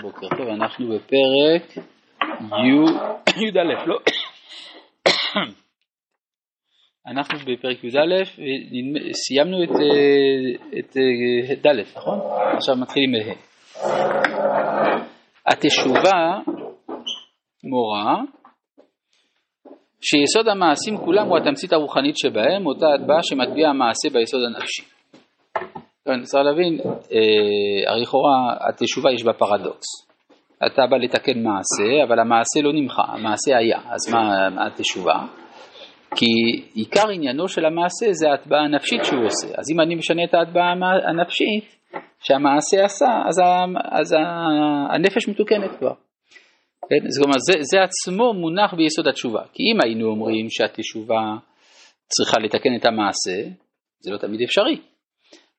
בוקר טוב, אנחנו בפרק י"א, לא? אנחנו בפרק י"א, סיימנו את, את, את ד', נכון? עכשיו מתחילים מה'. התשובה מורה שיסוד המעשים כולם הוא התמצית הרוחנית שבהם, אותה הטבעה שמטביע המעשה ביסוד הנפשי. כן, צריך להבין, אה, הרי לכאורה התשובה יש בה פרדוקס. אתה בא לתקן מעשה, אבל המעשה לא נמחה, המעשה היה, אז מה התשובה? כי עיקר עניינו של המעשה זה ההטבעה הנפשית שהוא עושה. אז אם אני משנה את ההטבעה הנפשית שהמעשה עשה, אז, אז הנפש מתוקנת כבר. כן? זאת אומרת, זה, זה עצמו מונח ביסוד התשובה. כי אם היינו אומרים שהתשובה צריכה לתקן את המעשה, זה לא תמיד אפשרי.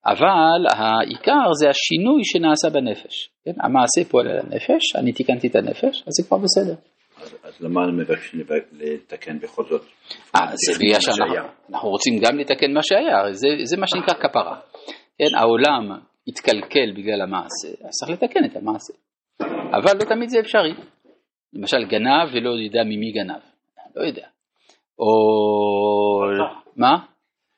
אבל העיקר זה השינוי שנעשה בנפש. כן? המעשה פועל על הנפש, אני תיקנתי את הנפש, אז זה כבר בסדר. אז, אז למה מבקשים לתקן בכל זאת? 아, אה, זה בגלל שאנחנו רוצים גם לתקן מה שהיה, זה, זה מה שנקרא כפרה. כן? העולם התקלקל בגלל המעשה, אז צריך לתקן את המעשה. אבל לא תמיד זה אפשרי. למשל גנב ולא יודע ממי גנב, לא יודע. או... מה?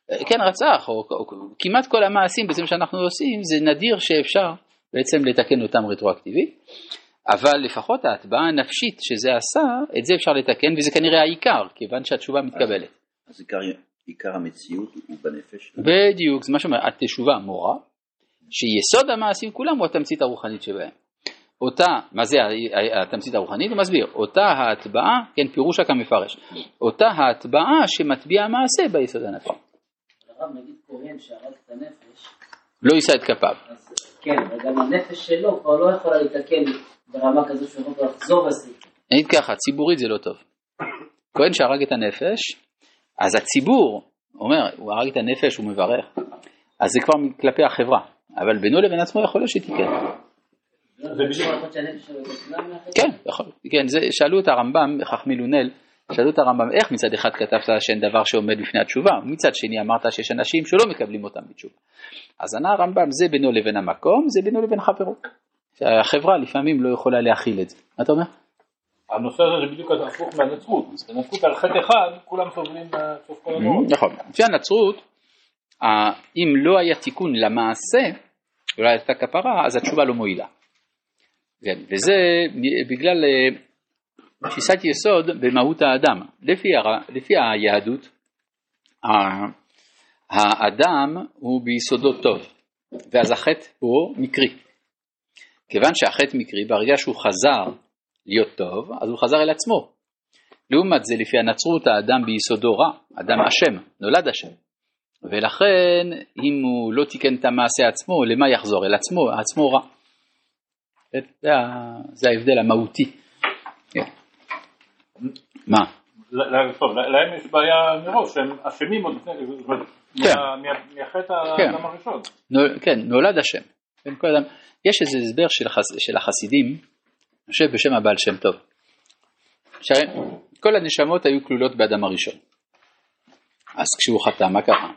כן, רצח, או, או, או כמעט כל המעשים בעצם שאנחנו עושים, זה נדיר שאפשר בעצם לתקן אותם רטרואקטיבית, אבל לפחות ההטבעה הנפשית שזה עשה, את זה אפשר לתקן, וזה כנראה העיקר, כיוון שהתשובה מתקבלת. אז עיקר, עיקר המציאות הוא בנפש? בדיוק, זה מה שאומר, התשובה מורה, שיסוד המעשים כולם הוא התמצית הרוחנית שבהם. אותה, מה זה התמצית הרוחנית? הוא מסביר, אותה ההטבעה, כן, פירושה כמפרש, אותה ההטבעה שמטביע המעשה ביסוד הנפשי. נגיד כהן שהרג את הנפש, לא יישא את כפיו. כן, וגם הנפש שלו כבר לא יכולה להתקן ברמה כזו שהוא יכול לחזור לסעיף. נגיד ככה, ציבורית זה לא טוב. כהן שהרג את הנפש, אז הציבור אומר, הוא הרג את הנפש, הוא מברך, אז זה כבר כלפי החברה, אבל בינו לבין עצמו יכול להיות שתיקן. כן, יכול, כן, זה, שאלו את הרמב"ם, חכמי לונל, שאלו את הרמב"ם, איך מצד אחד כתבת שאין דבר שעומד בפני התשובה, ומצד שני אמרת שיש אנשים שלא מקבלים אותם בתשובה. אז ענה הרמב"ם, זה בינו לבין המקום, זה בינו לבין חברו. שהחברה לפעמים לא יכולה להכיל את זה. מה אתה אומר? הנושא הזה זה בדיוק הפוך מהנצרות, בנצרות על חטא אחד כולם סובלים בסוף כל הדורות. נכון, לפי הנצרות, אם לא היה תיקון למעשה, ולא הייתה כפרה, אז התשובה לא מועילה. כן, וזה בגלל אה, תפיסת יסוד במהות האדם. לפי, לפי היהדות, האדם הוא ביסודו טוב, ואז החטא הוא מקרי. כיוון שהחטא מקרי, ברגע שהוא חזר להיות טוב, אז הוא חזר אל עצמו. לעומת זה, לפי הנצרות, האדם ביסודו רע, אדם אשם, נולד אשם. ולכן, אם הוא לא תיקן את המעשה עצמו, למה יחזור? אל עצמו, עצמו רע. זה, ההבדל המהותי. כן. מה? להם יש בעיה מראש, הם אשמים עוד לפני, כן. מהחטא כן. האדם הראשון. כן, נולד אשם. יש איזה הסבר של החסידים, אני חושב בשם הבעל שם טוב. כל הנשמות היו כלולות באדם הראשון. אז כשהוא חטא, מה קרה?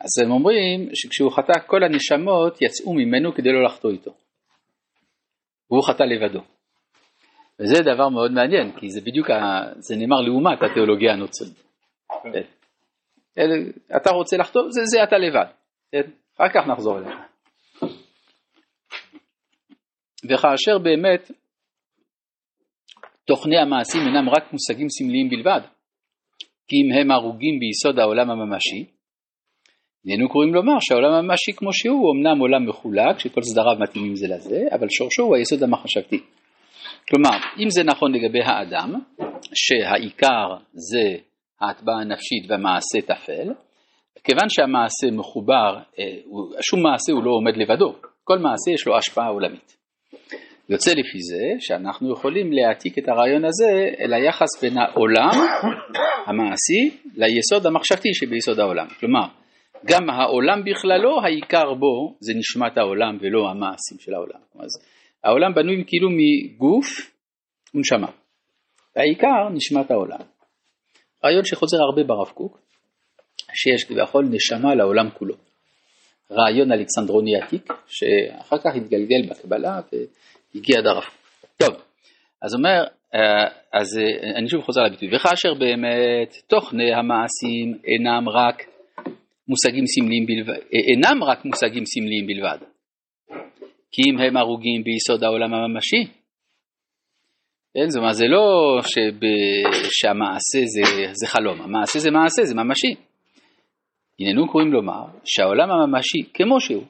אז הם אומרים שכשהוא חטא כל הנשמות יצאו ממנו כדי לא לחטוא איתו. והוא חטא לבדו. וזה דבר מאוד מעניין, כי זה בדיוק, ה... זה נאמר לעומת התיאולוגיה הנוצרית. כן. אתה רוצה לחטוא, זה, זה אתה לבד, כן? אחר כך נחזור אליך. וכאשר באמת תוכני המעשים אינם רק מושגים סמליים בלבד, כי אם הם הרוגים ביסוד העולם הממשי, איננו קוראים לומר שהעולם הממשי כמו שהוא הוא אמנם עולם מחולק שכל סדריו מתאימים זה לזה, אבל שורשו הוא היסוד המחשבתי. כלומר, אם זה נכון לגבי האדם, שהעיקר זה ההטבעה הנפשית והמעשה טפל, כיוון שהמעשה מחובר, אה, שום מעשה הוא לא עומד לבדו, כל מעשה יש לו השפעה עולמית. יוצא לפי זה שאנחנו יכולים להעתיק את הרעיון הזה אל היחס בין העולם המעשי ליסוד המחשבתי שביסוד העולם. כלומר, גם העולם בכללו, העיקר בו זה נשמת העולם ולא המעשים של העולם. אז העולם בנוי כאילו מגוף ונשמה. והעיקר נשמת העולם. רעיון שחוזר הרבה ברב קוק, שיש כביכול נשמה לעולם כולו. רעיון אלכסנדרוני עתיק, שאחר כך התגלגל בקבלה הגיע עד הרב. טוב, אז אומר, אה, אז אה, אני שוב חוזר לביטוי, וכאשר באמת תוכני המעשים אינם רק מושגים סמליים בלבד, אה, אינם רק מושגים סמליים בלבד, כי אם הם הרוגים ביסוד העולם הממשי, כן, זאת אומרת, זה לא שב, שהמעשה זה, זה חלום, המעשה זה מעשה, זה ממשי. הננו קוראים לומר שהעולם הממשי, כמו שהוא,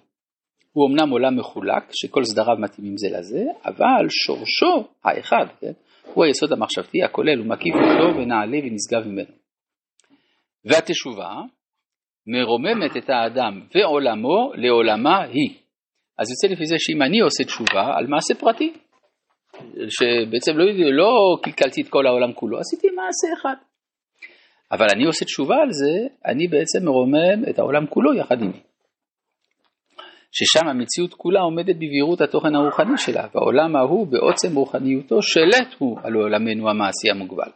הוא אמנם עולם מחולק, שכל סדריו מתאימים זה לזה, אבל שורשו האחד, כן, הוא היסוד המחשבתי הכולל ומקיף אותו ונעלה ונשגב ממנו. והתשובה מרוממת את האדם ועולמו לעולמה היא. אז יוצא לפי זה שאם אני עושה תשובה על מעשה פרטי, שבעצם לא, לא קלקלתי את כל העולם כולו, עשיתי מעשה אחד. אבל אני עושה תשובה על זה, אני בעצם מרומם את העולם כולו יחד עימי. ששם המציאות כולה עומדת בבהירות התוכן הרוחני שלה, והעולם ההוא בעוצם רוחניותו שלט הוא על עולמנו המעשי המוגבל.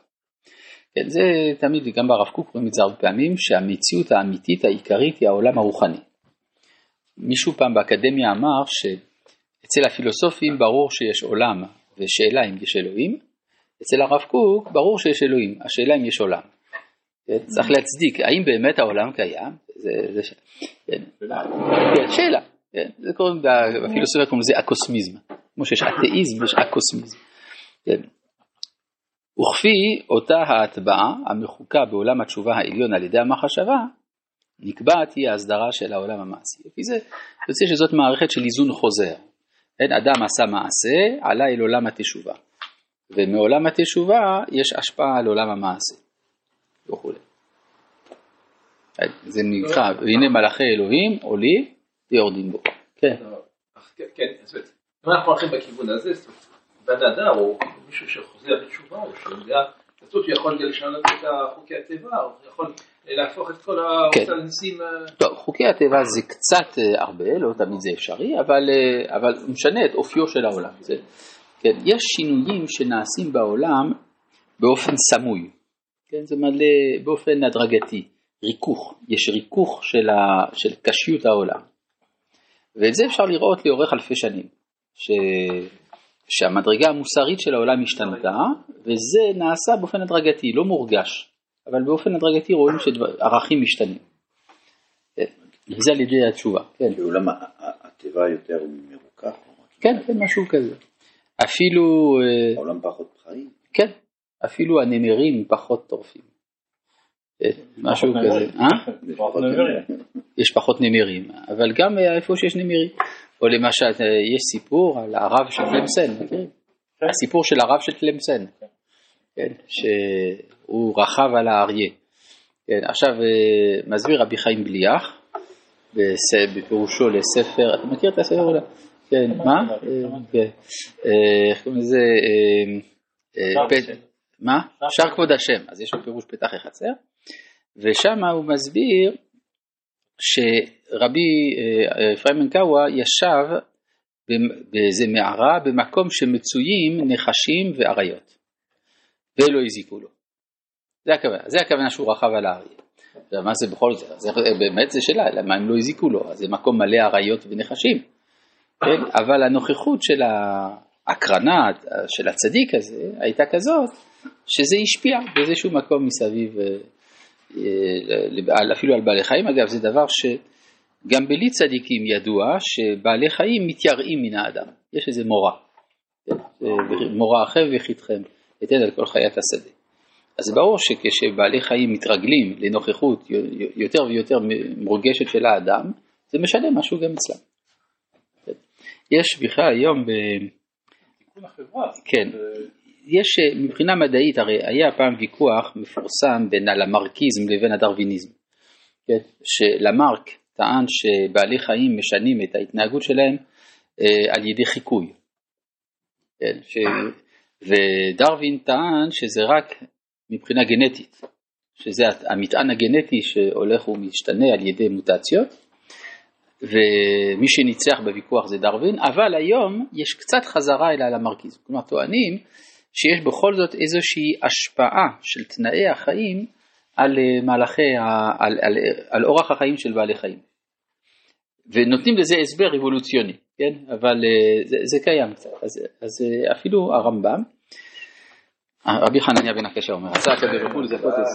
כן, זה תמיד, גם ברב קוק רואים את זה הרבה פעמים, שהמציאות האמיתית העיקרית היא העולם הרוחני. מישהו פעם באקדמיה אמר שאצל הפילוסופים ברור שיש עולם ושאלה אם יש אלוהים, אצל הרב קוק ברור שיש אלוהים, השאלה אם יש עולם. צריך להצדיק, האם באמת העולם קיים? זה, זה. כן. כן, שאלה. כן, זה קוראים, בפילוסופיה קוראים לזה אקוסמיזם, כמו שיש אתאיזם יש אקוסמיזם. כן. וכפי אותה ההטבעה המחוקה בעולם התשובה העליון על ידי המחשבה, נקבעת היא ההסדרה של העולם המעשי. לפי זה יוצא שזאת מערכת של איזון חוזר. כן, אדם עשה מעשה, עלה אל עולם התשובה. ומעולם התשובה יש השפעה על עולם המעשה. וכו'. זה נקרא, והנה מלאכי אלוהים עולים ויורדים בו. כן. כן, אם אנחנו הולכים בכיוון הזה, בן אדם או מישהו שחוזר בתשובה או שיודע, הוא יכול לשנות את חוקי הטבע, הוא יכול להפוך את כל כן. הניסים. טוב, חוקי הטבע זה קצת אה, הרבה, לא תמיד זה אפשרי, אבל, אה, אבל משנה את אופיו של העולם. זה, כן, יש שינויים שנעשים בעולם באופן סמוי, כן, זה מלא באופן הדרגתי, ריכוך, יש ריכוך של, ה, של קשיות העולם. ואת זה אפשר לראות לאורך אלפי שנים, ש, שהמדרגה המוסרית של העולם השתנתה, וזה נעשה באופן הדרגתי, לא מורגש, אבל באופן הדרגתי רואים שערכים משתנים. זה על ידי התשובה, כן. בעולם הטבע יותר מרוכך? כן, כן, משהו כזה. אפילו... אה, העולם פחות חיים? כן, אפילו הנמרים פחות טורפים. אה, משהו כזה, אה? יש פחות נמרים, אבל גם איפה שיש נמרים. או למשל, יש סיפור על הרב של תלמסן, מכירים? הסיפור של הרב של תלמסן, כן, שהוא רכב על האריה. כן, עכשיו מסביר רבי חיים בליח, בפירושו לספר, אתה מכיר את הספר אולי? כן, מה? איך קוראים לזה? מה? שער כבוד השם, אז יש לו פירוש פתח החצר, ושם הוא מסביר שרבי אפרים מנקאווה ישב באיזה מערה במקום שמצויים נחשים ואריות, ולא הזיקו לו. זה הכוונה, זה הכוונה שהוא רכב על האריה. מה זה בכל זאת, זה, באמת זה שאלה, למה הם לא הזיקו לו, זה מקום מלא אריות ונחשים, כן? אבל הנוכחות של ההקרנה של הצדיק הזה הייתה כזאת, שזה השפיע באיזשהו מקום מסביב, אה, אה, אפילו על בעלי חיים, אגב זה דבר שגם בלי צדיקים ידוע שבעלי חיים מתייראים מן האדם, יש איזה מורא, כן? מורא אחר וחיתכם, אתן על כל חיית השדה. אז ברור שכשבעלי חיים מתרגלים לנוכחות יותר ויותר מורגשת של האדם, זה משנה משהו גם אצלם. יש בכלל היום ב... כן, יש מבחינה מדעית, הרי היה פעם ויכוח מפורסם בין הלמרקיזם לבין הדרוויניזם. כן? שלמרק טען שבעלי חיים משנים את ההתנהגות שלהם אה, על ידי חיקוי. כן? ש... ודרווין טען שזה רק מבחינה גנטית, שזה המטען הגנטי שהולך ומשתנה על ידי מוטציות, ומי שניצח בוויכוח זה דרווין, אבל היום יש קצת חזרה אל הלמרקיזם, כלומר טוענים שיש בכל זאת איזושהי השפעה של תנאי החיים על מהלכי, על, על, על אורח החיים של בעלי חיים. ונותנים לזה הסבר אבולוציוני, כן? אבל אה, זה, זה קיים קצת, אז, אז אה, אפילו הרמב"ם, רבי חנניה בן הקשה אומר, עשה הקדוש ברוך הוא לזכות ישראל,